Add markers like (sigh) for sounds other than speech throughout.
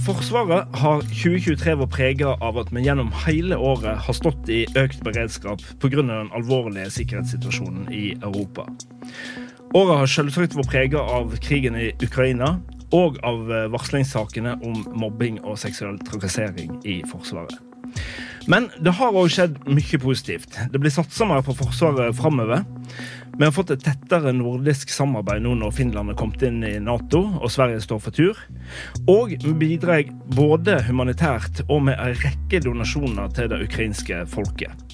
Forsvaret har 2023 vært prega av at vi gjennom hele året har stått i økt beredskap pga. den alvorlige sikkerhetssituasjonen i Europa. Året har selvsagt vært prega av krigen i Ukraina og av varslingssakene om mobbing og seksuell trakassering i Forsvaret. Men det har òg skjedd mye positivt. Det blir satsa mer på Forsvaret framover. Vi har fått et tettere nordisk samarbeid nå når Finland har kommet inn i Nato og Sverige står for tur. Og vi bidrar både humanitært og med en rekke donasjoner til det ukrainske folket.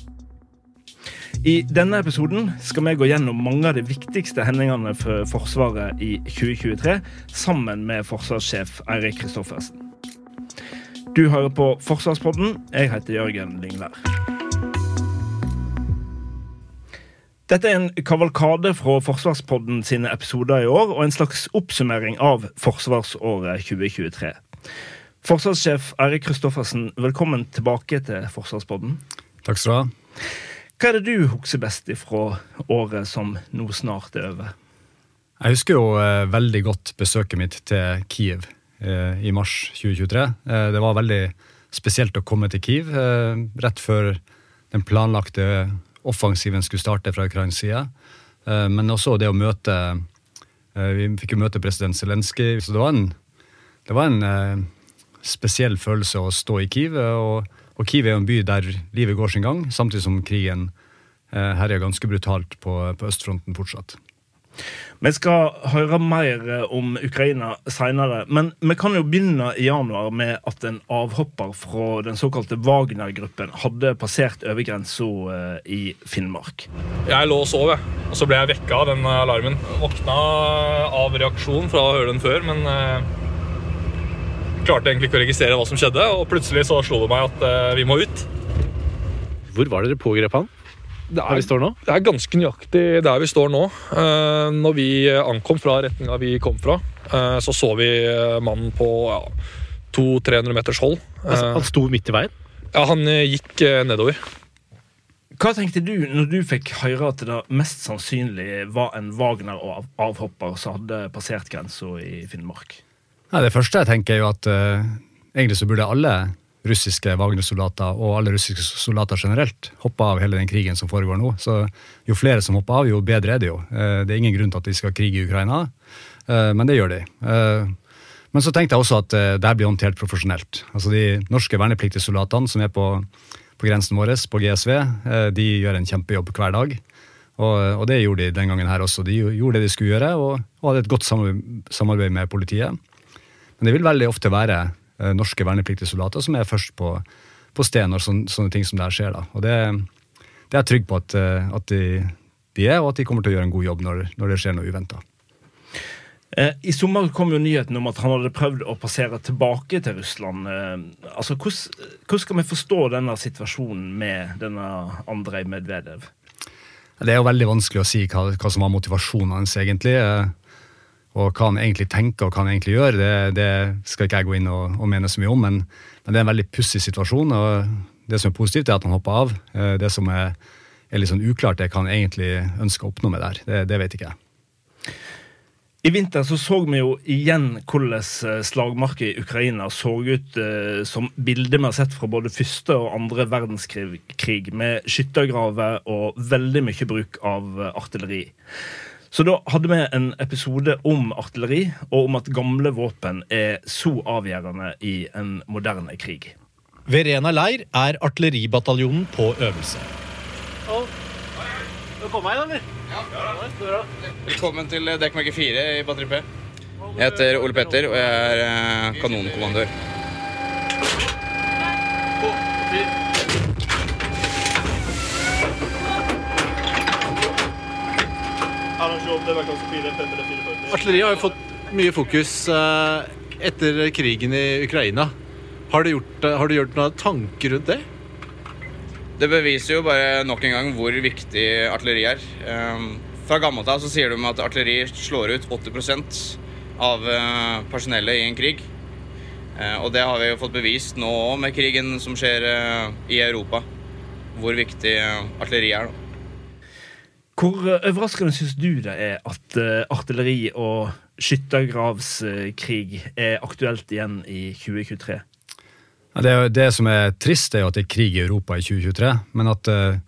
I denne episoden skal vi gå gjennom mange av de viktigste hendelsene for Forsvaret i 2023, sammen med forsvarssjef Eirik Kristoffersen. Du hører på Forsvarspodden. Jeg heter Jørgen Lingvær. Dette er en kavalkade fra Forsvarspodden sine episoder i år, og en slags oppsummering av forsvarsåret 2023. Forsvarssjef Eirik Kristoffersen, velkommen tilbake til Forsvarspodden. Takk skal du ha. Hva er det du husker best ifra året som nå snart er over? Jeg husker jo eh, veldig godt besøket mitt til Kiev i mars 2023. Eh, det var veldig spesielt å komme til Kiev eh, rett før den planlagte offensiven skulle starte fra ukrainsk side. Eh, men også det å møte eh, Vi fikk jo møte president Zelenskyj. Så det var en, det var en eh, spesiell følelse å stå i Kiev. Og, og Kiev er jo en by der livet går sin gang, samtidig som krigen herjer ganske brutalt på, på østfronten fortsatt. Vi skal høre mer om Ukraina seinere, men vi kan jo begynne i januar med at en avhopper fra den såkalte Wagner-gruppen hadde passert overgrensa i Finnmark. Jeg lå og sov, jeg. Og så ble jeg vekka av den alarmen. Våkna av reaksjon fra å høre den før, men klarte egentlig ikke å registrere hva som skjedde. Og plutselig så slo det meg at vi må ut. Hvor var dere pågrep han? Det Der vi står nå? Det er ganske nøyaktig der vi står nå. Uh, når vi ankom fra retninga vi kom fra, uh, så så vi mannen på ja, 200-300 meters hold. Altså, han sto midt i veien? Ja, han gikk nedover. Hva tenkte du når du fikk høre at det mest sannsynlig var en Wagner og avhopper som hadde passert grensa i Finnmark? Nei, det første jeg tenker, er jo at uh, egentlig så burde alle russiske Wagner-soldater og alle russiske soldater generelt hopper av hele den krigen som foregår nå. Så jo flere som hopper av, jo bedre er det jo. Det er ingen grunn til at de skal krige i Ukraina, men det gjør de. Men så tenkte jeg også at det her blir håndtert profesjonelt. Altså De norske vernepliktige soldatene som er på, på grensen vår, på GSV, de gjør en kjempejobb hver dag. Og, og, det gjorde de den gangen her også. De gjorde det de skulle gjøre, og, og hadde et godt samarbeid med politiet. Men det vil veldig ofte være norske vernepliktige soldater som er først på, på stedet når sånne, sånne, ting som det her skjer. Da. Og det, det er jeg trygg på at, at de, de, er, og at de kommer til å gjøre en god jobb når, når det skjer noe uventa. I sommer kom jo nyheten om at han hadde prøvd å passere tilbake til Russland. Altså, hvordan, hvordan skal vi forstå denne situasjonen med denne Andrej Medvedev? Det er jo veldig vanskelig å si hva, hva som var motivasjonen hans, egentlig. Og hva han egentlig tenker og hva han egentlig gjør, det, det skal ikke jeg gå inn og, og mene så mye om. Men, men, det er en veldig pussig situasjon. og Det som er positivt, er at han hopper av. Det som er, er litt sånn uklart, det hva han egentlig ønsker å oppnå med det her. Det, det vet ikke jeg. I vinter så, så vi jo igjen hvordan slagmarka i Ukraina så ut eh, som bilder vi har sett fra både første og andre verdenskrig, med skyttergraver og veldig mye bruk av artilleri. Så da hadde vi en episode om artilleri, og om at gamle våpen er så avgjørende i en moderne krig. Ved Rena leir er artilleribataljonen på øvelse. Velkommen til dekkmerke 4 i batteri P. Jeg heter Ole Petter, og jeg er kanonkommandør. Artilleri har jo fått mye fokus eh, etter krigen i Ukraina. Har du gjort, eh, har du gjort noen tanker rundt det? Det beviser jo bare nok en gang hvor viktig artilleri er. Um, fra gammelt av så sier de at artilleri slår ut 80% av uh, personellet i en krig. Og det har vi jo fått bevist nå òg med krigen som skjer i Europa. Hvor viktig artilleri er. da. Hvor overraskende syns du det er at artilleri og skyttergravskrig er aktuelt igjen i 2023? Det, det, som er trist, er jo at det er krig i Europa i 2023. Men at uh,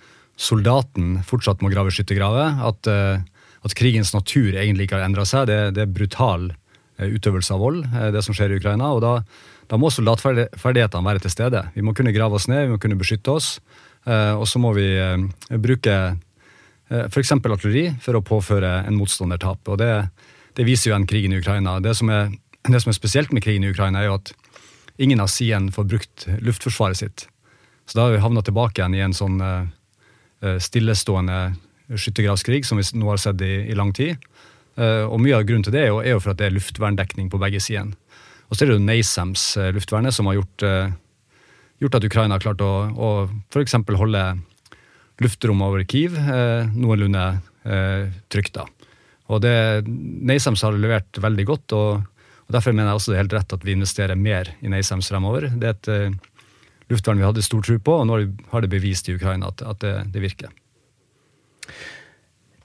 soldaten fortsatt må grave skyttergraver. At, uh, at, krigens natur egentlig ikke har endra seg. Det, det, er brutal uh, utøvelse av vold, det som skjer i Ukraina. og da, da må soldatferdighetene være til stede. Vi må kunne grave oss ned, vi må kunne beskytte oss. og så må vi bruke uh, f.eks. artilleri for å påføre en motstander tap. Og det, det viser jo en krigen i Ukraina. Det som, er, det som er spesielt med krigen i Ukraina, er jo at ingen av sidene får brukt luftforsvaret sitt. Så da har vi havna tilbake igjen i en sånn uh, stillestående skyttergravskrig som vi nå har sett i, i lang tid. Og mye av grunnen til det er jo, er jo, for at det er luftverndekning på begge sider. Og så er det jo NASAMS, luftvernet, som har gjort, gjort, at Ukraina har klart å, å f.eks. holde luftrommet over Kiev noenlunde trygt. da. Og det, NASAMS har levert veldig godt. og og Derfor mener jeg også det er helt rett at vi investerer mer i NASAMS fremover. Det er et eh, luftvern vi hadde stor tro på, og nå har det bevist i Ukraina at, at det, det, virker.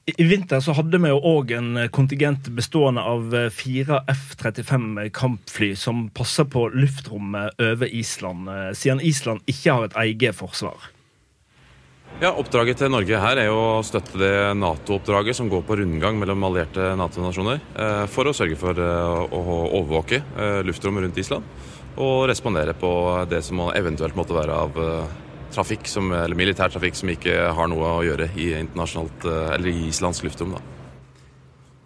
I vinter så hadde vi jo òg en kontingent bestående av fire F-35 kampfly som passer på luftrommet over Island, eh, siden Island ikke har et eget forsvar. Ja, Oppdraget til Norge her er jo å støtte det Nato-oppdraget som går på rundgang mellom allierte Nato-nasjoner, eh, for å sørge for eh, å overvåke eh, luftrommet rundt Island og respondere på det som eventuelt måtte være av trafikk som, eller militær trafikk som ikke har noe å gjøre i, i islandsk luftrom. da.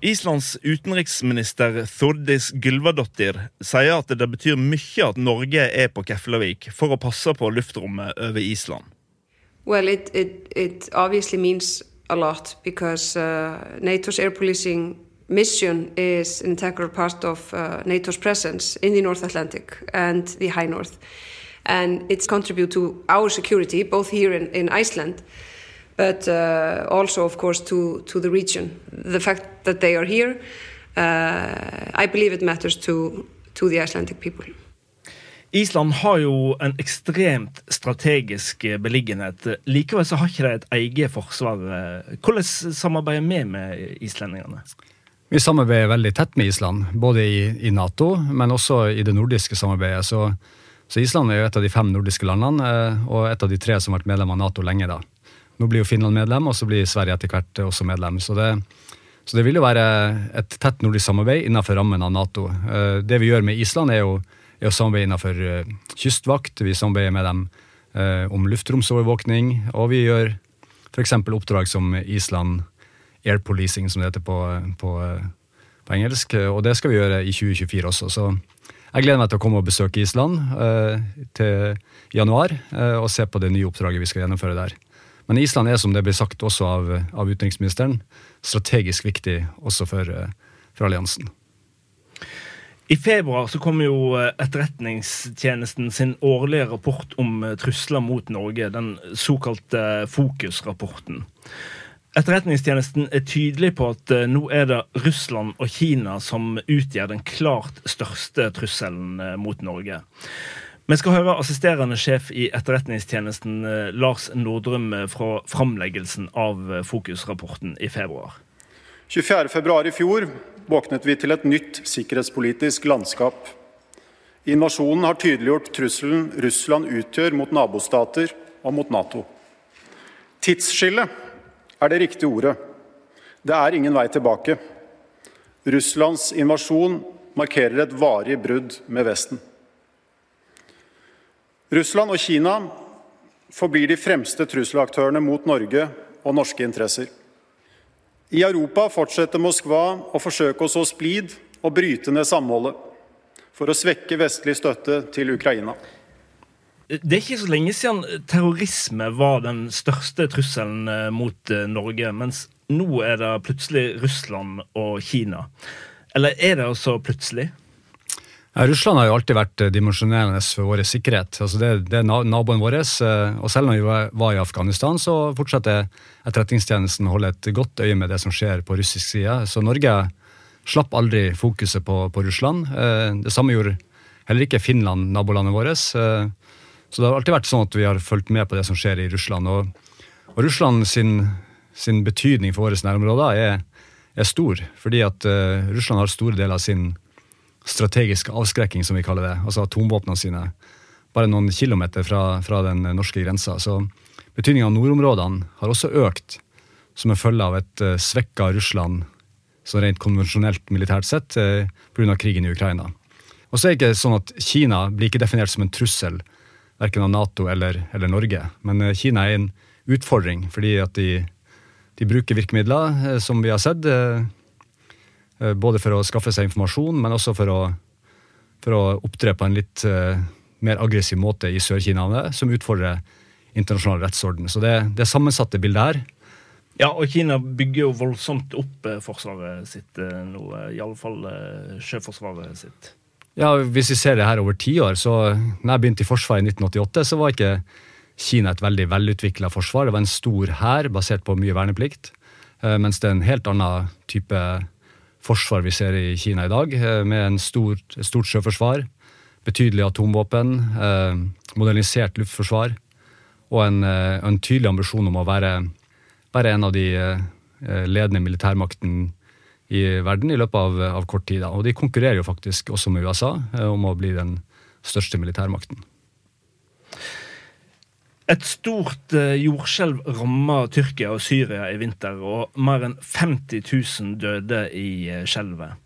Islands utenriksminister Thordis Gylvadottir sier at det betyr mye at Norge er på Keflavik for å passe på luftrommet over Island. Well, it, it, it obviously means a lot because uh, NATO's air policing mission is an integral part of uh, NATO's presence in the North Atlantic and the High North. And it's contribute to our security, both here in, in Iceland, but uh, also, of course, to, to the region. The fact that they are here, uh, I believe it matters to, to the Icelandic people. Island har jo en ekstremt strategisk beliggenhet. Likevel så har ikke de et eget forsvar. Hvordan samarbeider vi med islendingene? Vi samarbeider veldig tett med Island, både i, i Nato, men også i det nordiske samarbeidet. Så, så, Island er jo et av de fem nordiske landene, eh, og et av de tre som har vært medlem av Nato lenge. da. Nå blir jo Finland medlem, og så blir Sverige etter hvert også medlem. Så det, så det vil jo være et tett nordisk samarbeid innenfor rammen av Nato. Eh, det vi gjør med Island, er jo er å samarbeide innenfor uh, kystvakt. Vi samarbeider med dem uh, om luftromsovervåkning. Og vi gjør f.eks. oppdrag som Island Air Policing, som det heter på, på, på, engelsk. Og det skal vi gjøre i 2024 også. Så jeg gleder meg til å komme og besøke Island til januar og se på det nye oppdraget vi skal gjennomføre der. Men Island er, som det blir sagt også av, av utenriksministeren, strategisk viktig også for, for alliansen. I februar så kom jo eh, Etterretningstjenesten sin årlige rapport om eh, trusler mot Norge, den såkalte Fokusrapporten. Etterretningstjenesten er tydelig på at eh, nå er det Russland og Kina som utgjør den klart største trusselen mot Norge. Vi skal høre assisterende sjef i Etterretningstjenesten, Lars Nordrum, fra framleggelsen av Fokusrapporten i februar. 24.2 i fjor våknet vi til et nytt sikkerhetspolitisk landskap. Invasjonen har tydeliggjort trusselen Russland utgjør mot nabostater og mot Nato. Tidsskille er det riktige ordet. Det er ingen vei tilbake. Russlands invasjon markerer et varig brudd med Vesten. Russland og Kina forblir de fremste trusselaktørene mot Norge og norske interesser. I Europa fortsetter Moskva å forsøke å så splid og bryte ned samholdet for å svekke vestlig støtte til Ukraina. Det er ikke så lenge siden terrorisme var den største trusselen eh, mot eh, Norge, mens nå er det plutselig Russland og Kina. Eller er det altså plutselig? Russland har jo alltid vært eh, dimensjonerende for vår sikkerhet. Altså det, det, er naboen vår. Eh, og selv når vi var i Afghanistan, så fortsatte Etterretningstjenesten å holde et godt øye med det som skjer på russisk side. Så Norge slapp aldri fokuset på, på Russland. Eh, det samme gjorde heller ikke Finland, nabolandet vårt. Så det har alltid vært sånn at vi har fulgt med på det som skjer i Russland. Og, og Russland sin, sin, betydning for våre nærområder er, er stor, fordi at Russland har store deler av sin strategisk avskrekking, som vi kaller det. Altså atomvåpnene sine. Bare noen kilometer fra, fra den norske grensa. Så betydningen av nordområdene har også økt som en følge av et uh, eh, svekka Russland så rent konvensjonelt militært sett uh, eh, pga. krigen i Ukraina. Og så er det ikke sånn at Kina blir ikke definert som en trussel verken av Nato eller, eller Norge. Men uh, Kina er en utfordring fordi at de, de bruker virkemidler, uh, som vi har sett. Uh, både for å skaffe seg informasjon, men også for å, for å opptre på en litt uh, mer aggressiv måte i Sør-Kina, som utfordrer internasjonal rettsorden. Så det, det sammensatte bildet her. Ja, og Kina bygger jo voldsomt opp eh, forsvaret sitt nå, iallfall eh, sjøforsvaret sitt. Ja, Hvis vi ser det her over tiår, så når jeg begynte i Forsvaret i 1988, så var ikke Kina et veldig velutvikla forsvar. Det var en stor hær basert på mye verneplikt, mens det er en helt annen type forsvar vi ser i Kina i dag, eh, med en stor, stort sjøforsvar, betydelig atomvåpen, eh, modernisert luftforsvar og en, eh, en tydelig ambisjon om å være, være en av de ledende militærmakten i verden i løpet av, av kort tid. Og de konkurrerer jo faktisk også med USA om å bli den største militærmakten. Et stort eh, jordskjelv rammet Tyrkia og Syria i vinter, og mer enn 50 000 døde i eh, skjelvet.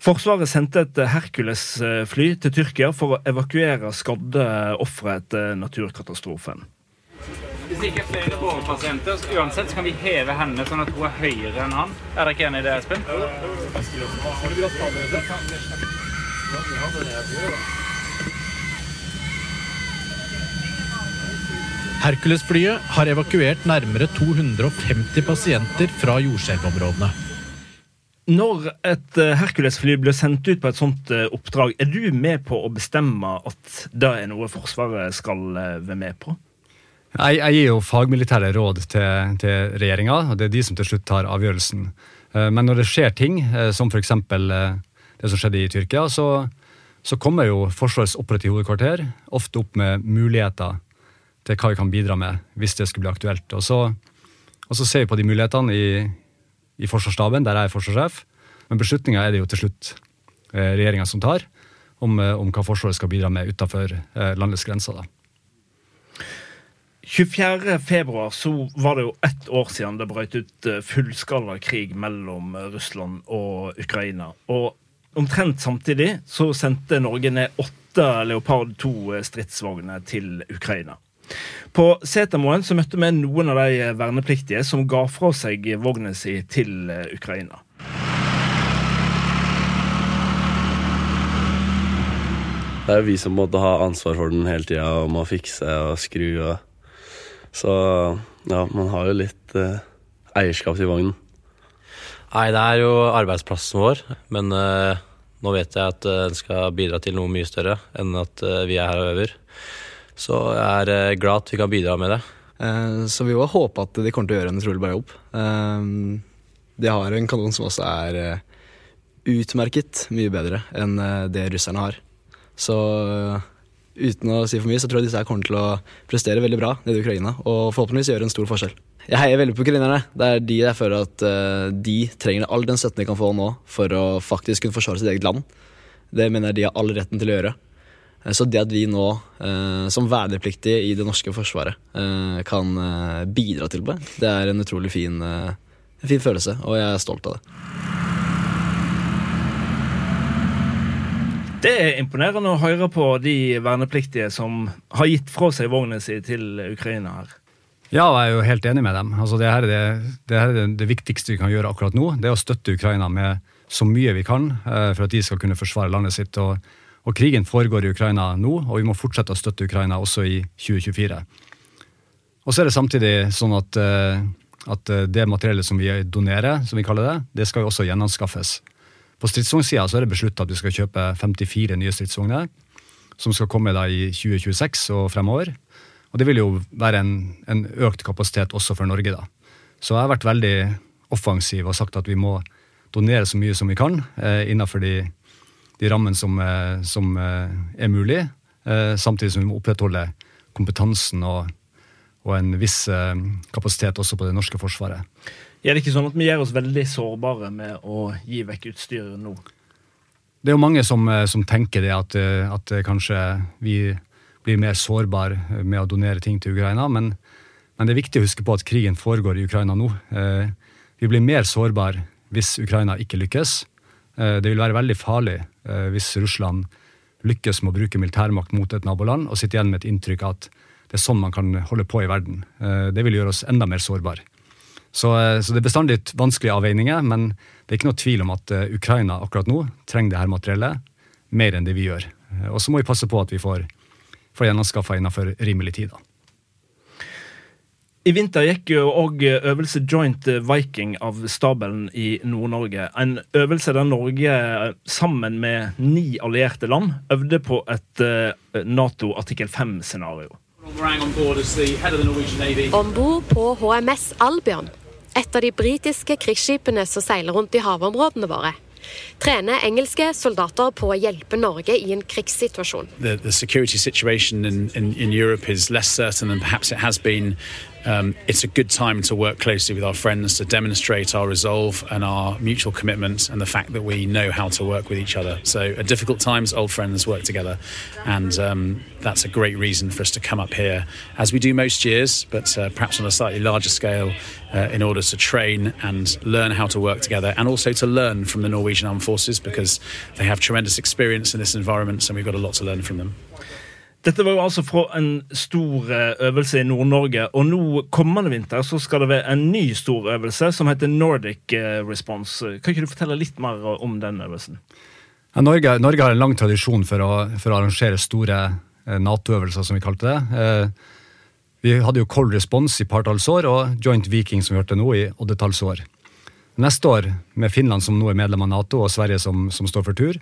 Forsvaret sendte et Hercules-fly til Tyrkia for å evakuere skadde ofre etter naturkatastrofen. Hvis det ikke er flere bårepasienter, så uansett så kan vi heve henne sånn at hun er høyere enn han. Er dere ikke enig i det, Espen? Hercules-flyet har evakuert nærmere 250 pasienter fra jordskjelvområdene. Når et eh, Hercules-fly blir sendt ut på et sånt eh, oppdrag, er du med på å bestemme at det er noe Forsvaret skal eh, være med på? Jeg, jeg gir jo fagmilitære råd til, til regjeringa, og det er de som til slutt tar avgjørelsen. Men når det skjer ting, som f.eks. det som skjedde i Tyrkia, så, så kommer jo Forsvarets operative hovedkvarter ofte opp med muligheter til hva vi kan bidra med hvis det skulle bli aktuelt. Og så, og så ser vi på de mulighetene i, i Forsvarsstaben, der jeg er forsvarssjef. Men beslutninga er det jo til slutt eh, regjeringa som tar, om, eh, om, hva Forsvaret skal bidra med utenfor eh, landets grenser. da. 24.2 så var det jo ett år siden det brøt ut fullskala krig mellom Russland og Ukraina. Og omtrent samtidig så sendte Norge ned åtte Leopard 2-stridsvogner til Ukraina. På Setermoen så møtte vi noen av de vernepliktige som ga fra seg vognen sin til eh, Ukraina. Det er jo vi som måtte ha ansvar for den hele tida og må fikse og skru. Og... Så ja, man har jo litt eh, eierskap til vognen. Nei, det er jo arbeidsplassen vår, men eh, nå vet jeg at den skal bidra til noe mye større enn at eh, vi er her og øver. Så jeg er eh, glad at vi kan bidra med det. Eh, så vi har håper at de kommer til å gjøre en utrolig bra jobb. Eh, de har en kanon som også er utmerket mye bedre enn det russerne har. Så uten å si for mye, så tror jeg disse her kommer til å prestere veldig bra nede i Ukraina. Og forhåpentligvis gjøre en stor forskjell. Jeg heier veldig på ukrainerne. Det er de jeg føler at de trenger all den støtten de kan få nå for å faktisk kunne forsvare sitt eget land. Det mener jeg de har all retten til å gjøre. Eh, så det at vi nå, eh, som vernepliktige i det norske forsvaret, eh, kan bidra til det, det er en utrolig fin, en fin følelse, og jeg er stolt av det. Det er imponerende å høre på de vernepliktige som har gitt fra seg vogna si til Ukraina her. Ja, jeg er jo helt enig med dem. Altså, det, her er det, det, her er det, det viktigste vi kan gjøre akkurat nå. Det er å støtte Ukraina med så mye vi kan for at de skal kunne forsvare landet sitt. og og krigen foregår i Ukraina nå, og vi må fortsette å støtte Ukraina også i 2024. Og så er det samtidig sånn at, eh, at eh, det materiellet som vi donerer, som vi kaller det, det skal jo også gjenanskaffes På stridsvognsida er det beslutta at vi skal kjøpe 54 nye stridsvogner, som skal komme da i 2026 og fremover. Og det vil jo være en, en økt kapasitet også for Norge, da. Så jeg har vært veldig offensiv og sagt at vi må donere så mye som vi kan eh, innenfor de, de rammene som, eh, som eh, er mulig, eh, samtidig som vi må opprettholde kompetansen og, og en viss kapasitet også på det norske forsvaret. Er det ikke sånn at vi gjør oss veldig sårbare med å gi vekk utstyret nå? Det er jo mange som, som tenker det, at, at kanskje vi blir mer sårbare med å donere ting til Ukraina. Men, men, det er viktig å huske på at krigen foregår i Ukraina nå. Vi blir mer sårbare hvis Ukraina ikke lykkes. Det vil være veldig farlig hvis Russland lykkes med å bruke militærmakt mot et naboland og sitter igjen med et inntrykk av at det er sånn man kan holde på i verden. det vil gjøre oss enda mer sårbare. Så, så, det er bestandig vanskelige avveininger, men det er ikke noe tvil om at Ukraina akkurat nå trenger det her materiellet mer enn det vi gjør. Og så må vi passe på at vi får får gjenanskaffa innenfor rimelig tid. da. I vinter gikk jo òg øvelse Joint Viking av stabelen i Nord-Norge. En øvelse der Norge sammen med ni allierte land øvde på et eh, Nato artikkel 5-scenario. Om bord på HMS Albion, et av de britiske krigsskipene som seiler rundt i havområdene våre, trener engelske soldater på å hjelpe Norge i en krigssituasjon. The, the security situation in, in, in Um, it's a good time to work closely with our friends to demonstrate our resolve and our mutual commitment and the fact that we know how to work with each other. So, at difficult times, old friends work together, and um, that's a great reason for us to come up here, as we do most years, but uh, perhaps on a slightly larger scale, uh, in order to train and learn how to work together, and also to learn from the Norwegian Armed Forces because they have tremendous experience in this environment, and we've got a lot to learn from them. Dette var jo altså fra en stor eh, øvelse i Nord-Norge. Og nå kommende vinter så skal det være en ny stor øvelse som heter Nordic eh, Response. Kan ikke du fortelle litt mer om den øvelsen? Ja, Norge, Norge, har en lang tradisjon for å, for å arrangere store eh, Nato-øvelser, som vi kalte det. Vi hadde jo Cold Response i partalls år, og Joint Viking, som vi hørte nå, i oddetalls år. Neste år, med Finland som nå er medlem av Nato, og Sverige som, som står for tur,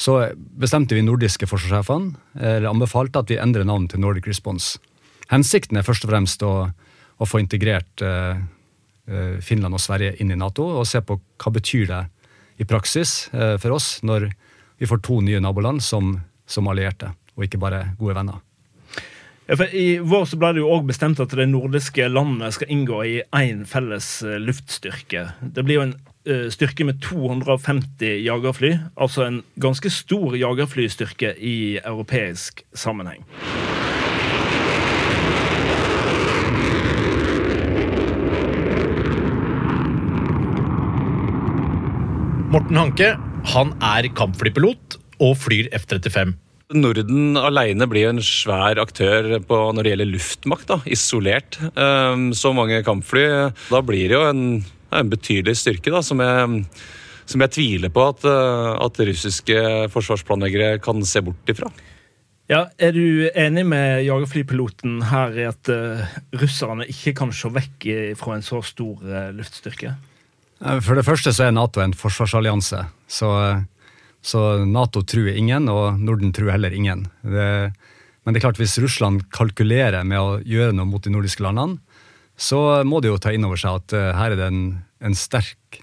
så bestemte vi nordiske forsvarssjefene eller anbefalte at vi endrer navn til Nordic Response. Hensikten er først og fremst å, å få integrert eh, eh, Finland og Sverige inn i Nato, og se på hva betyr det i praksis eh, for oss når vi får to nye naboland som, som allierte, og ikke bare gode venner. Ja, I vår så ble det jo også bestemt at de nordiske landene skal inngå i én felles eh, luftstyrke. Det blir jo en styrke med 250 jagerfly, altså en ganske stor jagerflystyrke i europeisk sammenheng. Morten Hanke han er kampflypilot og flyr F-35. Norden alene blir en svær aktør på, når det gjelder luftmakt, da, isolert. Um, så mange kampfly. Da blir det jo en, en betydelig styrke da, som jeg, som jeg tviler på at, uh, at, russiske forsvarsplanleggere kan se bort ifra. Ja, Er du enig med jagerflypiloten her i at uh, russerne ikke kan se vekk fra en så stor uh, luftstyrke? For det første så er Nato en forsvarsallianse. så... Så Nato truer ingen, og Norden truer heller ingen. Det, men det er klart hvis Russland kalkulerer med å gjøre noe mot de nordiske landene, så må de jo ta inn over seg at uh, her er det en, en, sterk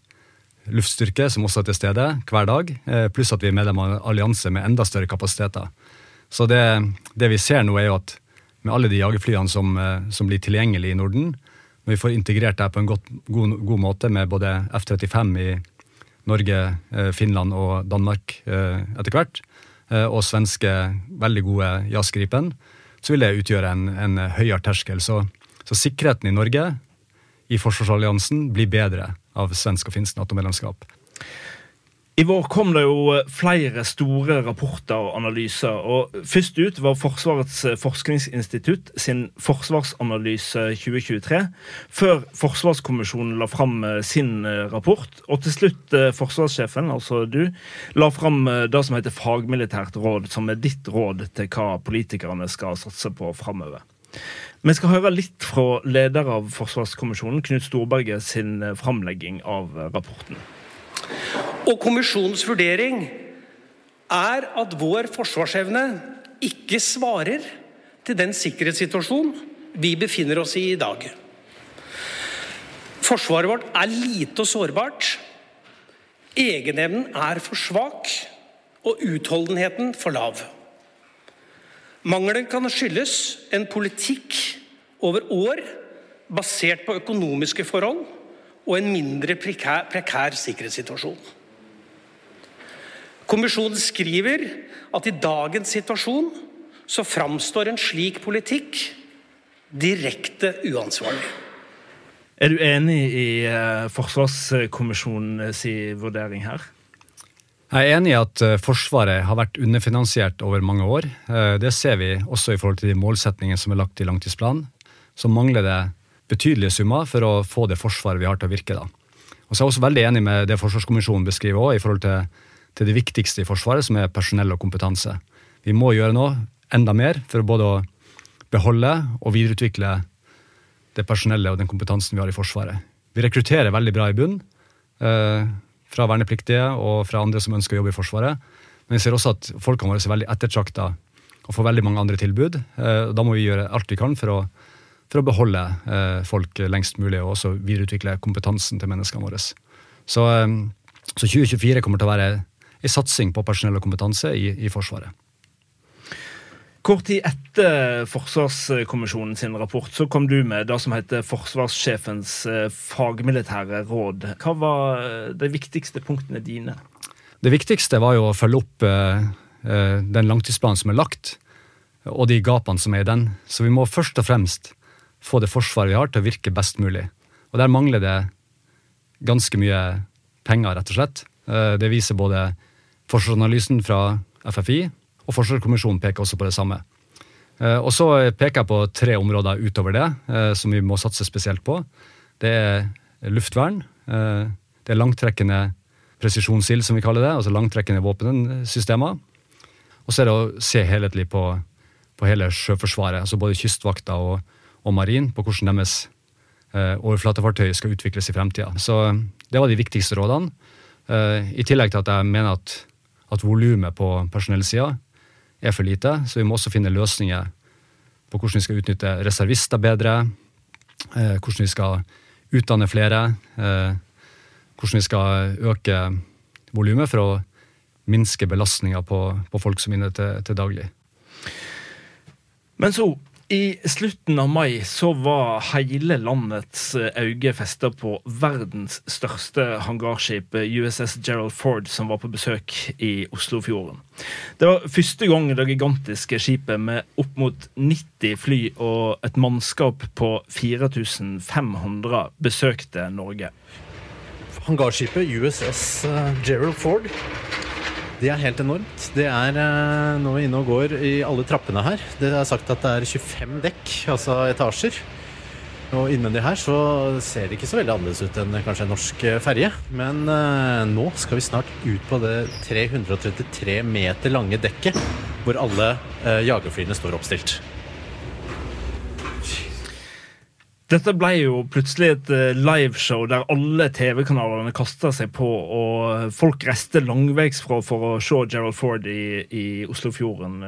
luftstyrke som også er til stede hver dag, uh, pluss at vi er medlem av en allianse med enda større kapasiteter. Så det, det, vi ser nå, er jo at med alle de jagerflyene som, uh, som blir tilgjengelige i Norden, når vi får integrert det på en godt, god, god måte med både F-35 i Norge, eh, Finland og Danmark eh, etter hvert, eh, og svenske veldig gode jazzgripen, så vil det utgjøre en, en høyere terskel. Så, så, sikkerheten i Norge i forsvarsalliansen blir bedre av svensk og finsk Nato-medlemskap. I vår kom det jo eh, flere store rapporter og analyser. og Først ut var Forsvarets eh, forskningsinstitutt sin forsvarsanalyse 2023, før Forsvarskommisjonen la fram eh, sin rapport. Og til slutt forsvarssjefen, altså du, la fram det som heter fagmilitært råd, som er ditt råd til hva politikerne skal satse på framover. Vi skal høre litt fra leder av Forsvarskommisjonen, Knut Storberget, sin framlegging av rapporten. Og kommisjonens vurdering er at vår forsvarsevne ikke svarer til den sikkerhetssituasjonen vi befinner oss i i dag. Forsvaret vårt er lite og sårbart. Egenevnen er for svak, og utholdenheten for lav. Mangelen kan skyldes en politikk over år basert på økonomiske forhold og en mindre prekær, prekær sikkerhetssituasjon. Kommisjonen skriver at i dagens situasjon så framstår en slik politikk direkte uansvarlig. Er du enig i uh, Forsvarskommisjonens vurdering her? Jeg er enig i at eh, Forsvaret har vært underfinansiert over mange år. Eh, det ser vi også i forhold til de målsetningene som er lagt i langtidsplanen. Så mangler det betydelige summer for å få det forsvaret vi har til å virke. da. Og så er jeg også veldig enig med det Forsvarskommisjonen beskriver også, i forhold til, til det viktigste i Forsvaret, som er personell og kompetanse. Vi må gjøre noe enda mer for både å beholde og videreutvikle det personellet og den kompetansen vi har i Forsvaret. Vi rekrutterer veldig bra i bunn. Fra vernepliktige og fra andre som ønsker å jobbe i Forsvaret. Men vi ser også at folkene våre er veldig ettertrakta og får veldig mange andre tilbud. Eh, da må vi gjøre alt vi kan for å, for å beholde eh, folk lengst mulig og også videreutvikle kompetansen til menneskene våre. Så, eh, så 2024 kommer til å være en satsing på personell og kompetanse i, i Forsvaret. Kort tid etter Forsvarskommisjonen sin rapport så kom du med det som heter Forsvarssjefens eh, fagmilitære råd. Hva var eh, de viktigste punktene dine? Det viktigste var jo å følge opp eh, den langtidsplanen som er lagt, og de gapene som er i den. Så vi må først og fremst få det forsvaret vi har, til å virke best mulig. Og der mangler det ganske mye penger, rett og slett. Det viser både forsvarsanalysen fra FFI og Forsvarskommisjonen peker også på det samme. Eh, og så peker jeg på tre områder utover det eh, som vi må satse spesielt på. Det er luftvern. Eh, det er langtrekkende presisjonsild, som vi kaller det. Altså langtrekkende våpensystemer. Og så er det å se helhetlig på, på hele Sjøforsvaret, altså både Kystvakta og, og Marin, på hvordan deres overflatefartøy skal utvikles i fremtida. Så det var de viktigste rådene. I tillegg til at jeg mener at, at volumet på personellsida er for lite, så vi må også finne løsninger på hvordan vi skal utnytte reservister bedre, eh, hvordan vi skal utdanne flere, eh, hvordan vi skal øke volumet for å minske belastninga på, på, folk som er inne til, til daglig. Men så i slutten av mai så var hele landets eh, øyne festa på verdens største hangarskip, eh, USS Gerald Ford, som var på besøk i Oslofjorden. Det var første gang det gigantiske skipet med opp mot 90 fly og et mannskap på 4500 besøkte Norge. Hangarskipet USS eh, Gerald Ford det er helt enormt. Det er uh, nå inne og går i alle trappene her. Det er sagt at det er 25 dekk, altså etasjer. Og innvendig her så ser det ikke så veldig annerledes ut enn kanskje en norsk eh, ferje. Men eh, nå skal vi snart ut på det 333 meter lange dekket hvor alle eh, jagerflyene står oppstilt. Dette ble jo plutselig et eh, liveshow der alle TV-kanalene kasta seg på, og folk reiste langveisfra for å se Gerald Ford i, i Oslofjorden.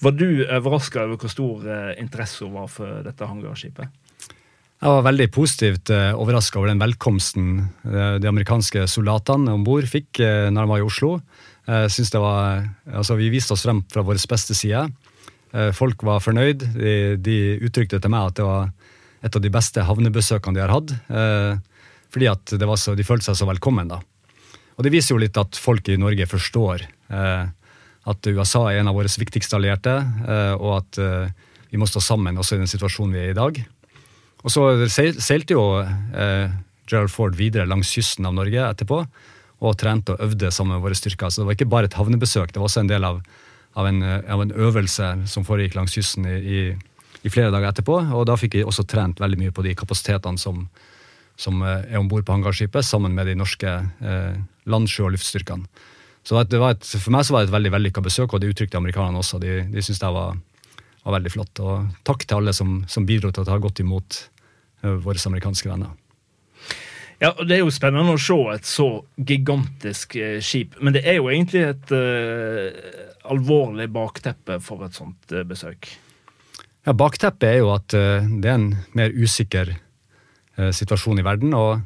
Var du overraska over hvor stor eh, interesse hun var for dette hangarskipet? Jeg var veldig positivt eh, overraska over den velkomsten de amerikanske soldatene om bord fikk når de var i Oslo. Var, altså, vi viste oss frem fra vår beste side. folk var fornøyd. De, de uttrykte til meg at det var et av de beste havnebesøkene de har hatt. Eh, fordi at så, de følte seg så velkommen. da. Og Det viser jo litt at folk i Norge forstår eh, at USA er en av våre viktigste allierte, eh, og at eh, vi må stå sammen også i den situasjonen vi er i i dag. Og så seilte jo eh, Gerald Ford videre langs kysten av Norge etterpå og trente og øvde sammen med våre styrker. Så det var ikke bare et havnebesøk, det var også en del av, av, en, av en, øvelse som foregikk langs kysten i, i i flere dager etterpå. Og da fikk jeg også trent veldig mye på de kapasitetene som, som eh, er om bord på hangarskipet, sammen med de norske eh, land-, og luftstyrkene. Så det var et, For meg så var det et veldig vellykka besøk, og det uttrykte amerikanerne også. De, de syntes det var, var, veldig flott. Og takk til alle som, som bidro til å ta godt imot eh, våre amerikanske venner. Ja, og Det er jo spennende å se et så gigantisk eh, skip, men det er jo egentlig et eh, alvorlig bakteppe for et sånt eh, besøk. Ja, Bakteppet er jo at uh, det er en mer usikker uh, situasjon i verden, og,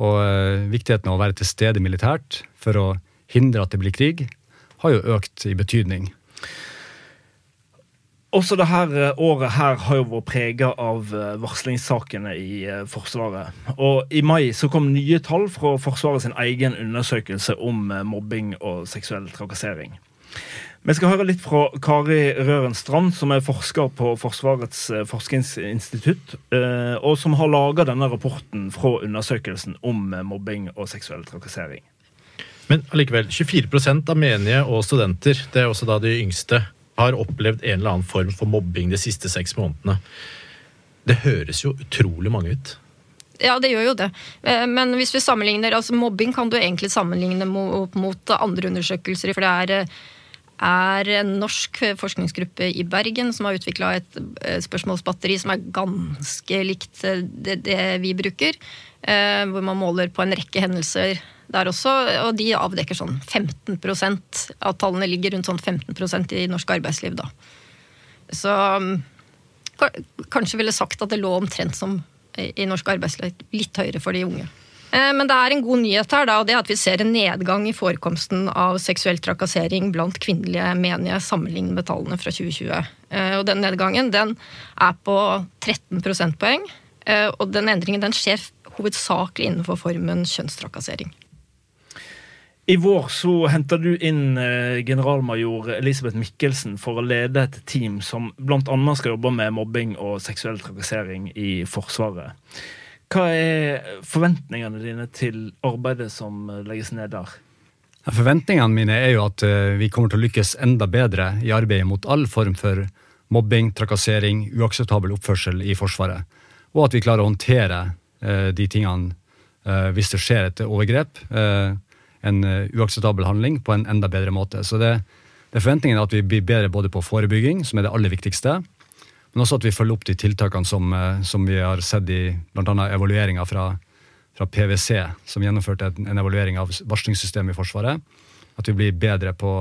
og uh, viktigheten av å være til stede militært for å hindre at det blir krig, har jo økt i betydning. Også dette året her har jo vært prega av varslingssakene i Forsvaret. Og i mai så kom nye tall fra Forsvaret sin egen undersøkelse om mobbing og seksuell trakassering. Vi skal høre litt fra Kari Røren Strand, som er forsker på Forsvarets eh, forskningsinstitutt, eh, og som har laga denne rapporten fra undersøkelsen om eh, mobbing og seksuell trakassering. Men allikevel, 24% av menige og studenter, det er også da de yngste, har opplevd en eller annen form for mobbing de siste seks månedene. Det høres jo utrolig mange ut. Ja, det gjør jo det. Men hvis vi sammenligner, altså mobbing kan du egentlig sammenligne opp mot andre undersøkelser. For det er, er en norsk forskningsgruppe i Bergen som har utvikla et eh, spørsmålsbatteri som er ganske likt eh, det, det vi bruker. eh, Hvor man måler på en rekke hendelser der også. Og de avdekker sånn 15% av tallene ligger rundt sånn 15% i norsk arbeidsliv, da. Så mm, kanskje ville sagt at det lå omtrent som i norsk arbeidsliv, litt høyere for de unge. Eh, Men det er en god nyhet her, da, og det er at vi ser en nedgang i forekomsten av seksuell trakassering blant kvinnelige menige sammenlignet med tallene fra 2020. Eh, Og den nedgangen den er på 13 prosentpoeng, eh, og den endringen den skjer hovedsakelig innenfor formen kjønnstrakassering. I vår så henta du inn generalmajor Elisabeth Mikkelsen for å lede et team som bl.a. skal jobbe med mobbing og seksuell trakassering i Forsvaret. Hva er forventningene dine til arbeidet som eh, legges ned der? Forventningene mine er jo at eh, vi kommer til å lykkes enda bedre i arbeidet mot all form for mobbing, trakassering, uakseptabel oppførsel i Forsvaret. Og at vi klarer å håndtere eh, de tingene hvis det skjer et overgrep, en uakseptabel handling, på en enda bedre måte. Så det, det er forventningen at vi blir bedre både på forebygging, som er det aller viktigste, men også at vi følger opp de tiltakene som, eh, som vi har sett i bl.a. evalueringa fra, fra PwC, som gjennomførte en, en evaluering av varslingssystemet i Forsvaret. At vi blir bedre på,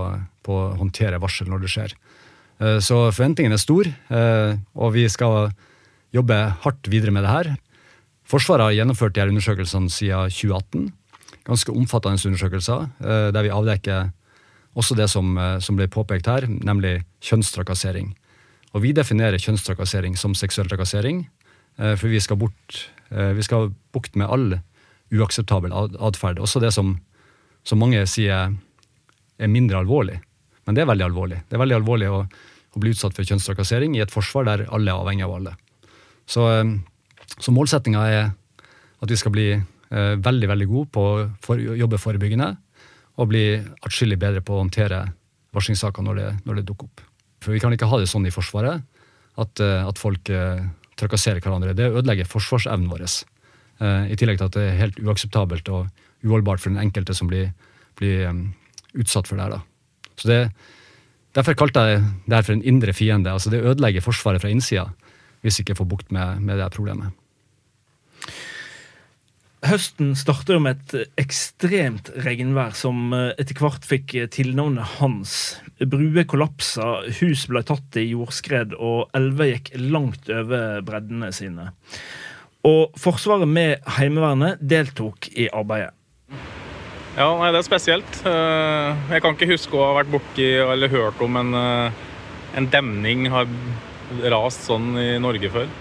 på å håndtere varsel når det skjer. Eh, Så forventningen er stor, eh, og vi skal jobbe hardt videre med det her. Forsvaret har gjennomført de her undersøkelsene siden 2018. Ganske omfattende undersøkelser, der vi avdekker også det som, som ble påpekt her, nemlig kjønnstrakassering. Og vi definerer kjønnstrakassering som seksuell trakassering, eh, for vi skal, bort, eh, vi skal bukt med all uakseptabel atferd. Også det som, som mange sier er mindre alvorlig. Men det er veldig alvorlig. Det er veldig alvorlig å, å bli utsatt for kjønnstrakassering i et forsvar der alle er avhengig av alle. Så, eh, så målsettinga er at vi skal bli veldig veldig gode på å for, jobbe forebyggende og bli atskillig bedre på å håndtere varslingssaker når når det dukker opp. For vi kan ikke ha det sånn i Forsvaret at, eh, at folk eh, trakasserer hverandre. Det ødelegger forsvarsevnen vår. Eh, I tillegg til at det er helt uakseptabelt og uholdbart for den enkelte som blir, blir utsatt for det her. Da. Så det, derfor kalte jeg det her for en indre fiende. Altså det ødelegger Forsvaret fra innsida hvis vi ikke får bukt med, med det problemet. Høsten starter med et ekstremt regnvær som eh, etter hvert fikk eh, tilnavnet Hans. Bruer kollapsa, hus ble tatt i jordskred, og elver gikk langt over breddene sine. Og Forsvaret med Heimevernet deltok i arbeidet. Ja, nei, det er spesielt. Eh, Jeg kan ikke huske å ha vært borti eller hørt om en, en demning har rast sånn i Norge før.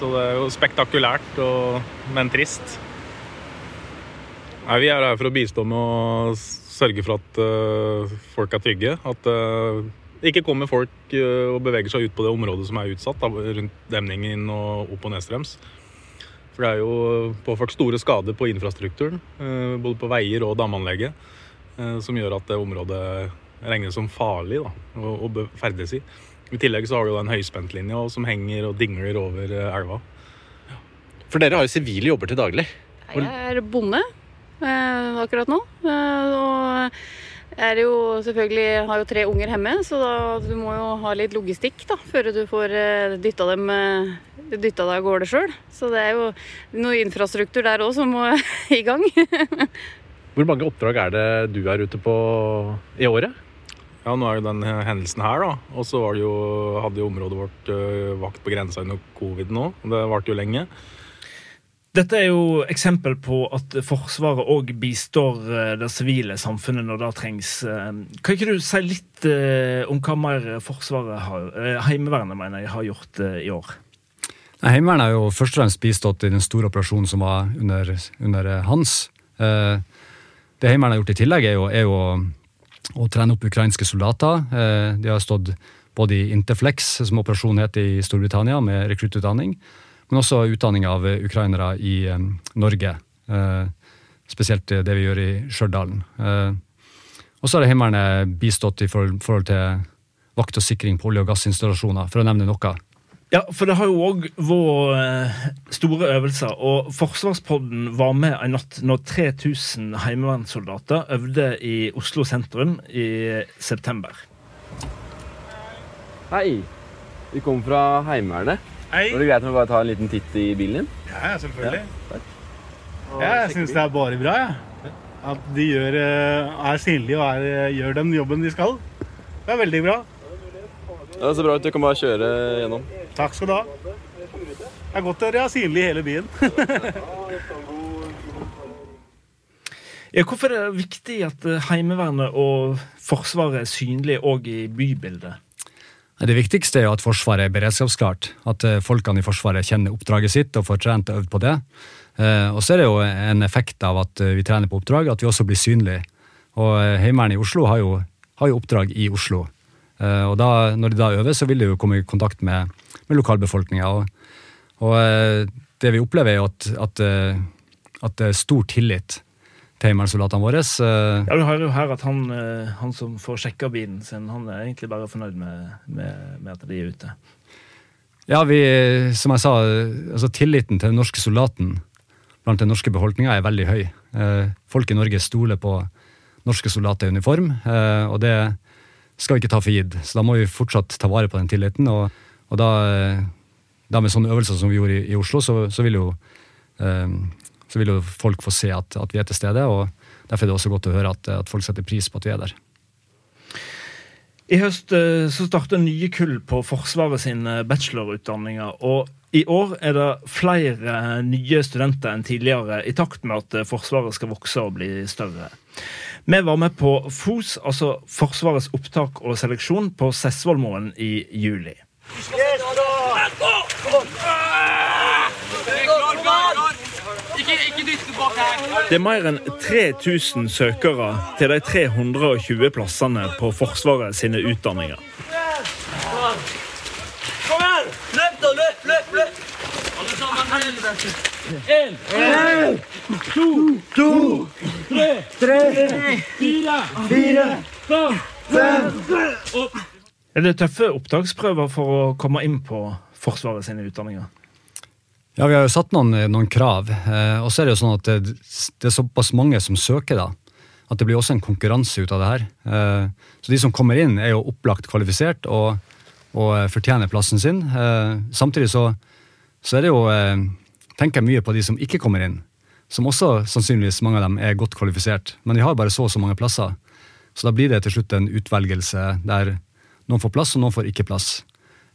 Så det er jo spektakulært, og, men trist. Nei, vi er her for å bistå med å sørge for at uh, folk er trygge. At det det ikke kommer folk uh, og beveger seg ut på det området som er utsatt, da, rundt demningen og opp og nedstrøms. For det er jo påført store skader på infrastrukturen, eh, både på veier og damanlegget, som gjør at det området regnes som farlig da, å, å ferdes i. I tillegg så har du jo den høyspentlinja som henger og dingler over elva. For dere har jo sivile jobber til daglig. Jeg er bonde akkurat nå. Eh, og er jo selvfølgelig har jo tre unger hjemme, så da, du må jo ha litt logistikk da, før du får eh, dytta dem eh, dytta deg av gårde sjøl. Så det er jo noe infrastruktur der òg som må (laughs) i gang. Hvor mange oppdrag er det du er ute på i året? Ja, nå er jo den hendelsen her, da. Og så var det jo, hadde jo området vårt vakt på grensa under covid nå. Det varte jo lenge. Dette er jo eksempel på at Forsvaret òg bistår eh, det sivile samfunnet når det trengs. Eh, kan ikke du si litt eh, om hva mer Forsvaret har, Heimevernet mener jeg, har gjort i år? Heimevernet har jo først og fremst bistått i den store operasjonen som var under, under hans. Det Heimevernet har gjort i tillegg, er jo, er jo å, trene opp ukrainske soldater. De har stått både i Interflex, som operasjonen het i Storbritannia, med rekruttutdanning men også utdanning av ukrainere i Norge. Eh, spesielt det vi gjør i Stjørdal. Eh, og så har Heimevernet bistått i forhold til vakt og sikring på olje- og gassinstallasjoner, for å nevne noe. Ja, for det har jo òg vært eh, store øvelser, og Forsvarspodden var med en natt når 3000 heimevernssoldater øvde i Oslo sentrum i september. Hei. Vi kommer fra Heimevernet. Hei. Var det greit om vi bare tar en liten titt i bilen din? Ja, selvfølgelig. Ja, ja jeg syns det er bare bra, jeg. Ja. At de gjør, eh, er synlige og er, eh, gjør den jobben de skal. Det er veldig bra. Ja, det ser bra ut. Du kan bare kjøre gjennom. Takk skal du ha. Det er godt å være synlige i hele byen. (laughs) ja, hvorfor er det viktig at eh, Heimevernet og Forsvaret er synlige òg i bybildet? Det viktigste er jo at Forsvaret er beredskapsklart. At eh, folkene i Forsvaret kjenner oppdraget sitt og får trent og øvd på det. Eh, og så er det jo en effekt av at eh, vi trener på oppdrag, at vi også blir synlige. Og Heimevernet i Oslo har jo, har jo, oppdrag i Oslo. Og da, når de da øver, så vil de jo komme i kontakt med, med lokalbefolkninga. Og, og, det vi opplever, er jo at, at, at det er stor tillit Heimevernssoldatene våre. Ja, Du hører jo her at han, eh, han, som får sjekka bilen sin, han er egentlig bare fornøyd med, med, med at de er ute. Ja, vi, som jeg sa, altså tilliten til den norske soldaten blant den norske befolkninga er veldig høy. Eh, folk i Norge stoler på norske soldater i uniform, eh, og det skal vi ikke ta for gitt. Så da må vi fortsatt ta vare på den tilliten. Og, og da, da, med sånne øvelser som vi gjorde i, i Oslo, så, så vil jo så vil jo folk få se at, at, vi er til stede. og Derfor er det også godt å høre at, at folk setter pris på at vi er der. I høst eh, så starter nye kull på Forsvaret sine bachelorutdanninger. og i år er det flere nye studenter enn tidligere, i takt med at Forsvaret skal vokse og bli større. Vi var med på FOS, altså Forsvarets opptak og seleksjon, på Sessvollmoen i juli. Yes, Det er mer enn 3000 søkere til de 320 plassene på Forsvaret sine utdanninger. Kom igjen! Løp, da! Løp, løp, løp! En, to, to, tre, tre, fire, fire, fem Er det tøffe opptaksprøver for å komme inn på Forsvaret sine utdanninger? Ja, vi har jo satt noen, noen krav. Eh, og så er det jo sånn at det, det, er såpass mange som søker, da. At det blir også en konkurranse ut av det her. Eh, så de som kommer inn, er jo opplagt kvalifisert og, og fortjener plassen sin. Eh, samtidig så, så, er det jo eh, Tenker jeg mye på de som ikke kommer inn. Som også sannsynligvis mange av dem er godt kvalifisert. Men de har bare så og så mange plasser. Så da blir det til slutt en utvelgelse der noen får plass, og noen får ikke plass.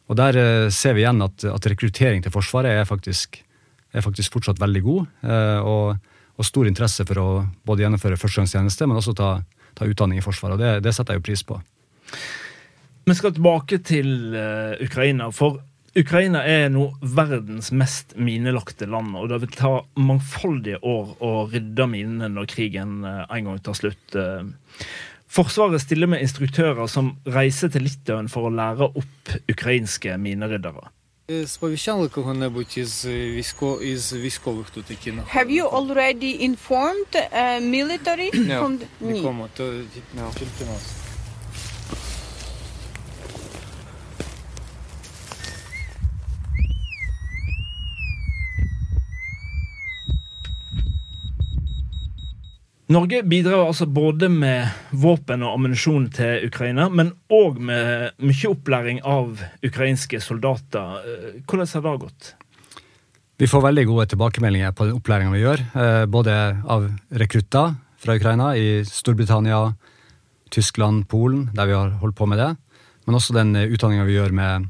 Og Der eh, ser vi igjen at, at rekruttering til Forsvaret er faktisk, er faktisk fortsatt veldig god. Eh, og, og, stor interesse for å både gjennomføre førstegangstjeneste, men også ta, ta utdanning i Forsvaret. og det, det, setter jeg jo pris på. Vi skal tilbake til uh, Ukraina. For Ukraina er nå verdens mest minelagte land, og det vil ta mangfoldige år å rydde minene når krigen uh, en gang tar slutt. Forsvaret stiller med instruktører som reiser til Litauen for å lære opp ukrainske mineryddere. Have you already informed uh, military? no. From the... no. Norge bidrar altså både med våpen og ammunisjon til Ukraina, men òg med mye opplæring av ukrainske soldater. Eh, hvordan har det gått? Vi får veldig gode tilbakemeldinger på den opplæringa vi gjør. eh, Både av rekrutter fra Ukraina i Storbritannia, Tyskland, Polen, der vi har holdt på med det. Men også den utdanninga vi gjør med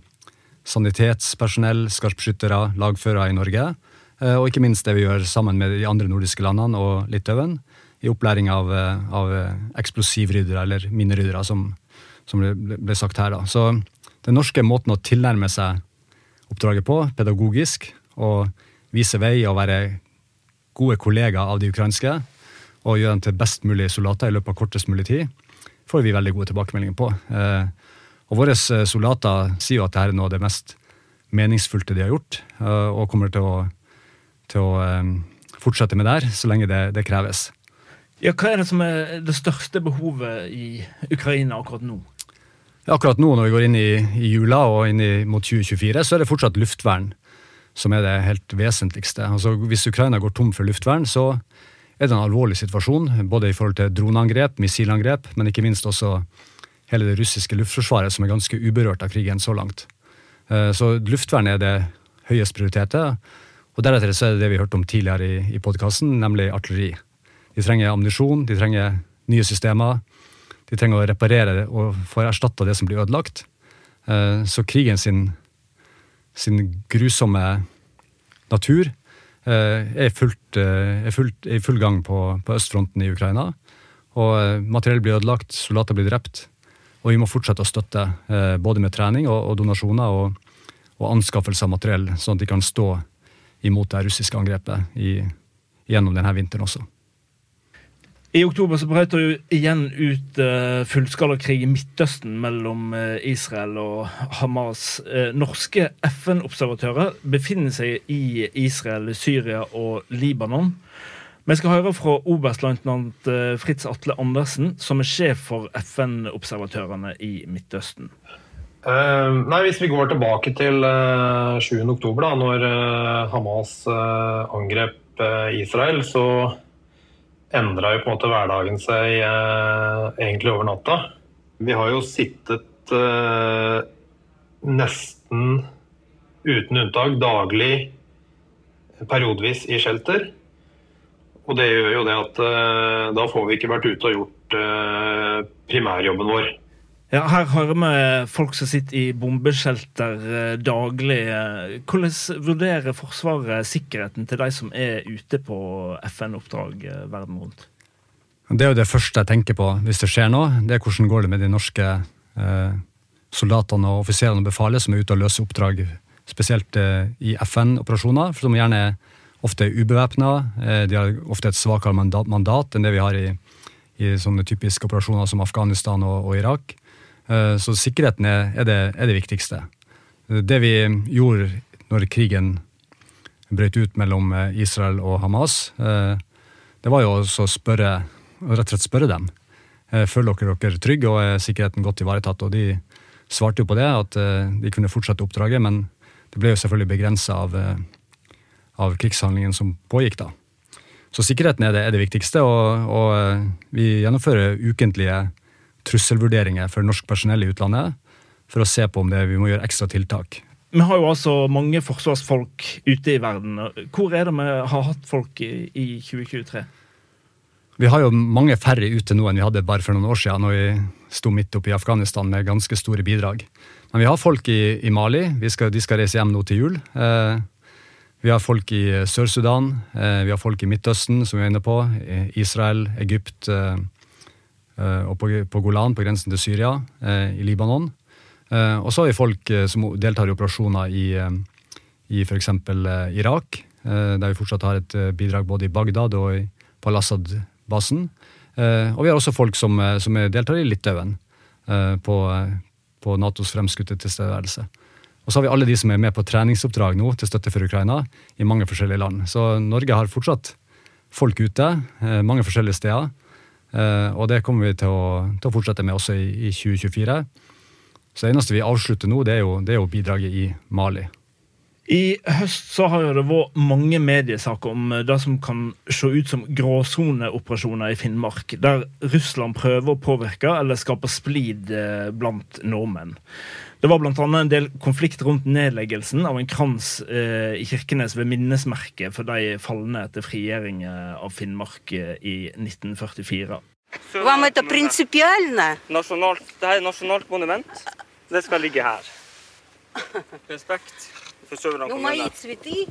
sanitetspersonell, skarpskyttere, lagførere i Norge. eh, Og ikke minst det vi gjør sammen med de andre nordiske landene og Litauen i opplæring av, eh, av eksplosivryddere, eller mineryddere, som, som ble, ble sagt her. da. Så den norske måten å tilnærme seg oppdraget på, pedagogisk, og vise vei og være gode kollegaer av de ukrainske, og gjøre dem til best mulig soldater i løpet av kortest mulig tid, får vi veldig gode tilbakemeldinger på. Eh, og våre soldater sier jo at dette er noe av det mest meningsfullte de har gjort, eh, og kommer til å, til å eh, fortsette med det her så lenge det, det kreves. Ja, Hva er det som er det største behovet i Ukraina akkurat nå? Akkurat nå når vi går inn i, i jula og inn i, mot 2024, så er det fortsatt luftvern som er det helt vesentligste. Altså, hvis Ukraina går tom for luftvern, så er det en alvorlig situasjon. Både i forhold til droneangrep, missilangrep, men ikke minst også hele det russiske luftforsvaret, som er ganske uberørt av krigen så langt. Eh, så luftvern er det høyest prioriterte. Og deretter så er det det vi hørte om tidligere i, i podkasten, nemlig artilleri. De trenger ammunisjon, de trenger nye systemer. De trenger å reparere og få erstatta det som blir ødelagt. Eh, så krigen sin sin grusomme natur eh, eh, er, i full gang på, på, østfronten i Ukraina. Og materiell blir ødelagt, soldater blir drept. Og vi må fortsette å støtte, både med trening og, og donasjoner og, og, anskaffelse av materiell, sånn at de kan stå imot det russiske angrepet i, gjennom denne vinteren også. I oktober så brøt det igjen ut uh, fullskalakrig i Midtøsten mellom uh, Israel og Hamas. Uh, norske FN-observatører befinner seg i Israel, Syria og Libanon. Vi skal høre fra oberstløytnant Fritz Atle Andersen, som er sjef for FN-observatørene i Midtøsten. nei, Hvis vi går tilbake til 7. oktober, da når Hamas angrep Israel, så endra jo på en måte hverdagen seg eh, egentlig over natta. Vi har jo sittet eh, nesten uten unntak daglig periodevis i shelter. Og det gjør jo det at eh, da får vi ikke vært ute og gjort eh, primærjobben vår. Ja, Her hører vi folk som sitter i bombeshelter eh, daglig. Hvordan vurderer Forsvaret sikkerheten til de som er ute på FN-oppdrag eh, verden rundt? Det er jo det første jeg tenker på hvis det skjer noe. Det er hvordan går det med de norske eh, soldatene og offiserene og befalet som er ute og løser oppdrag, spesielt eh, i FN-operasjoner, som gjerne ofte er ubevæpna. De har ofte et svakere mandat enn det vi har i, i sånne typiske operasjoner som Afghanistan og, og Irak. Eh, så sikkerheten er, er, det, er, det, viktigste. Det vi gjorde når krigen brøt ut mellom eh, Israel og Hamas, eh, det var jo å spørre, rett og slett spørre dem. Føler dere dere trygge, og er sikkerheten godt ivaretatt? Og de svarte jo på det, at de kunne fortsette oppdraget, men det ble jo selvfølgelig begrensa av, av krigshandlingen som pågikk da. Så sikkerheten er det, er det viktigste, og, og vi gjennomfører ukentlige trusselvurderinger for norsk personell i utlandet, for å se på om det, vi må gjøre ekstra tiltak. Vi har jo altså mange forsvarsfolk ute i verden. Hvor er det vi har hatt folk i, i 2023? Vi har jo mange færre ute nå enn vi hadde bare for noen år siden, når vi sto midt oppe i Afghanistan med ganske store bidrag. Men vi har folk i, i Mali. Skal, de skal reise hjem nå til jul. Eh, vi har folk i Sør-Sudan. Eh, vi har folk i Midtøsten, som vi er inne på. Israel, Egypt. Eh, og på, på, Golan, på grensen til Syria, eh, i Libanon. Eh, og så har vi folk som deltar i operasjoner i, i f.eks. Irak, der vi fortsatt har et bidrag både i Bagdad og på Al-Assad-basen. Og vi har også folk som, som deltar i Litauen, på, på Natos fremskutte tilstedeværelse. Og så har vi alle de som er med på treningsoppdrag nå til støtte for Ukraina i mange forskjellige land. Så Norge har fortsatt folk ute mange forskjellige steder. Eh, og det kommer vi til å, til å fortsette med også i, i, 2024. Så det eneste vi avslutter nå, det er jo, det er jo bidraget i Mali. I høst så har det vært mange mediesaker om det som kan se ut som gråsoneoperasjoner i Finnmark, der Russland prøver å påvirke eller skape splid eh, blant nordmenn. Det var bl.a. en del konflikt rundt nedleggelsen av en krans eh, i Kirkenes ved minnesmerket for de falne etter frigjøringen av Finnmark eh, i 1944. Вам это принципиально? Nasjonalt, det her er nasjonalt monument. Det skal ligge her. (laughs) Respekt for Sør-Varanger Ну, мои цветы.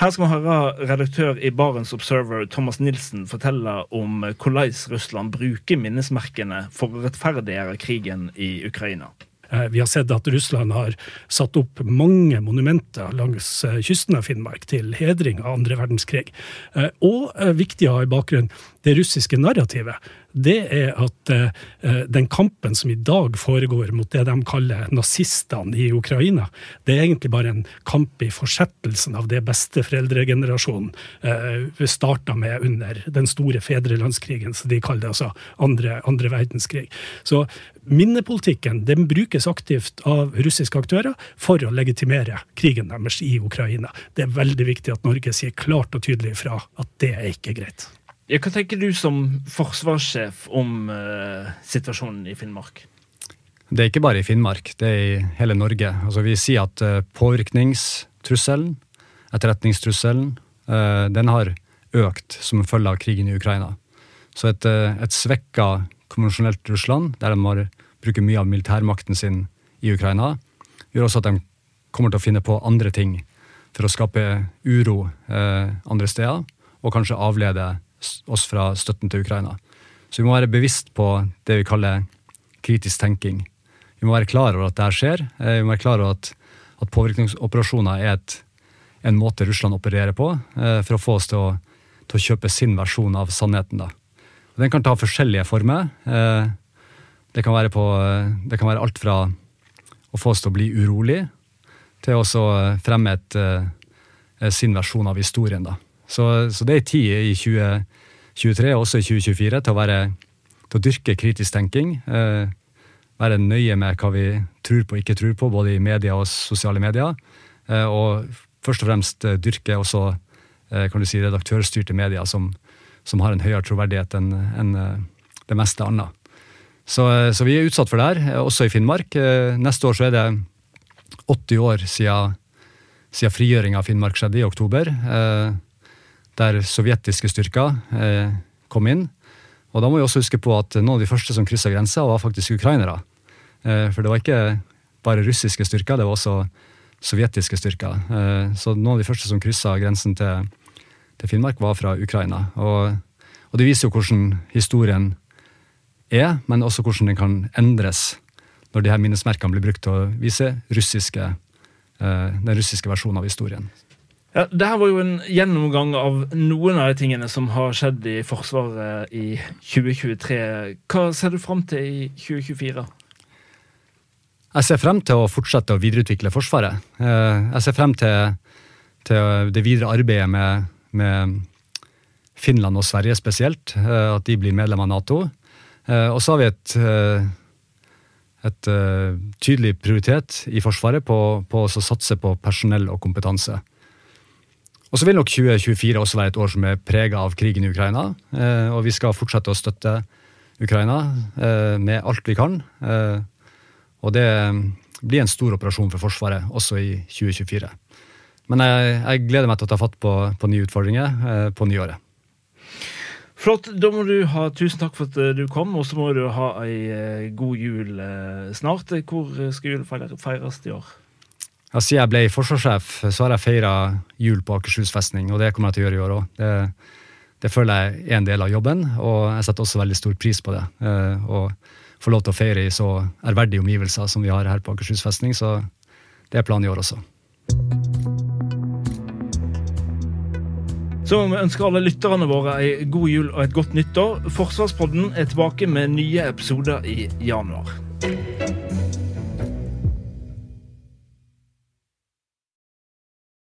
Her skal vi høre redaktør i Barents Observer Thomas Nilsen fortelle om hvordan Russland bruker minnesmerkene for å rettferdiggjøre krigen i Ukraina. Eh, Vi har sett at Russland har satt opp mange monumenter langs eh, kysten av Finnmark til hedring av andre verdenskrig. Eh, Og viktig å ha i bakgrunnen, det russiske narrativet, det er at eh, eh, den kampen som i dag foregår mot det de kaller nazistene i Ukraina, det er egentlig bare en kamp i fortsettelsen av det besteforeldregenerasjonen eh, starta med under den store fedrelandskrigen, som de kaller det, altså andre, andre verdenskrig. Så minnepolitikken den brukes aktivt av russiske aktører for å legitimere krigen deres i Ukraina. Det er veldig viktig at Norge sier klart og tydelig fra at det er ikke greit. Hva tenker du som forsvarssjef om uh, situasjonen i Finnmark? Det er ikke bare i Finnmark, det er i hele Norge. Altså, vi sier at uh, påvirkningstrusselen, etterretningstrusselen, uh, den har økt som følge av krigen i Ukraina. Så et, et svekka konvensjonelt Russland, der de bruker mye av militærmakten sin i Ukraina, gjør også at de kommer til å finne på andre ting for å skape uro andre steder, og kanskje avlede oss fra støtten til Ukraina. Så vi må være bevisst på det vi kaller kritisk tenking. Vi må være klar over at det her skjer. Eh, Vi må være klar over at, at påvirkningsoperasjoner er et, en måte Russland opererer på eh, for å få oss til å, til å kjøpe sin versjon av sannheten. Da. Og den kan ta forskjellige former. Eh, Det kan være, på, det kan være alt fra å få oss til å bli urolig, til å fremme et, sin versjon av historien. Da. Så, så det er tid i 2023 og også i 2024 til å, være, til å dyrke kritisk tenking. Eh, være nøye med hva vi tror på og ikke tror på, både i media og sosiale medier. Eh, og først og fremst eh, dyrke også eh, kan du si, redaktørstyrte medier som, som har en høyere troverdighet enn enn, eh, det meste annet. Så, eh, så vi er utsatt for det her, også i Finnmark. Neste år så er det 80 år siden, siden frigjøringa av Finnmark skjedde, i oktober. Eh, der sovjetiske styrker eh, kom inn. Og da må vi også huske på at noen av de første som kryssa grensa, var faktisk ukrainere. Eh, for det var ikke bare russiske styrker, det var også sovjetiske styrker. Eh, så noen av de første som kryssa grensen til, til Finnmark, var fra Ukraina. Og, og det viser jo hvordan historien er, men også hvordan den kan endres når de her minnesmerkene blir brukt til å vise russiske, eh, den russiske versjonen av historien. Ja, det her var jo en gjennomgang av noen av de tingene som har skjedd i Forsvaret i 2023. Hva ser du fram til i 2024? Jeg ser frem til å fortsette å videreutvikle Forsvaret. Eh, Jeg ser frem til, til det videre arbeidet med, med Finland og Sverige spesielt, eh, at de blir medlem av Nato. Eh, Og så har vi et, et tydelig prioritet i Forsvaret på, på å satse på personell og kompetanse. Og så vil nok 2024 også være et år som er prega av krigen i Ukraina. eh, Og vi skal fortsette å støtte Ukraina eh, med alt vi kan. Eh, Og det blir en stor operasjon for Forsvaret også i 2024. Men jeg, jeg gleder meg til å ta fatt på, på nye utfordringer på nyåret. Flott. Da må du ha tusen takk for at du kom, og så må du ha ei god jul snart. Hvor skal jul feires i år? Ja, siden jeg ble forsvarssjef, så har jeg feira jul på Akershus festning, og det kommer jeg til å gjøre i år òg. Det, det føler jeg er en del av jobben, og jeg setter også veldig stor pris på det. Eh, Å få lov til å feire i så ærverdige omgivelser som vi har her på Akershus festning, så det er planen i år også. Så vi ønske alle lytterne våre ei god jul og et godt nyttår. Forsvarspodden er tilbake med nye episoder i januar.